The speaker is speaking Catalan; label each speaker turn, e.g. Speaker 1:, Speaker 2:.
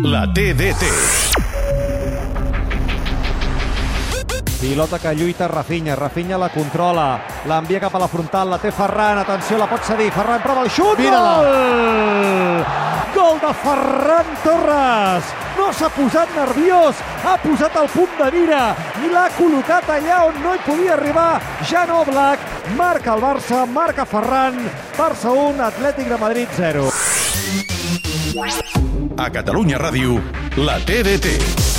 Speaker 1: La TDT.
Speaker 2: Pilota que lluita Rafinha, Rafinha la controla, l'envia cap a la frontal, la té Ferran, atenció, la pot cedir, Ferran prova el xut, gol! Gol de Ferran Torres! No s'ha posat nerviós, ha posat el punt de mira i l'ha col·locat allà on no hi podia arribar. Jan Oblak marca el Barça, marca Ferran, Barça 1, Atlètic de Madrid 0.
Speaker 1: A Catalunya Ràdio, la TDT.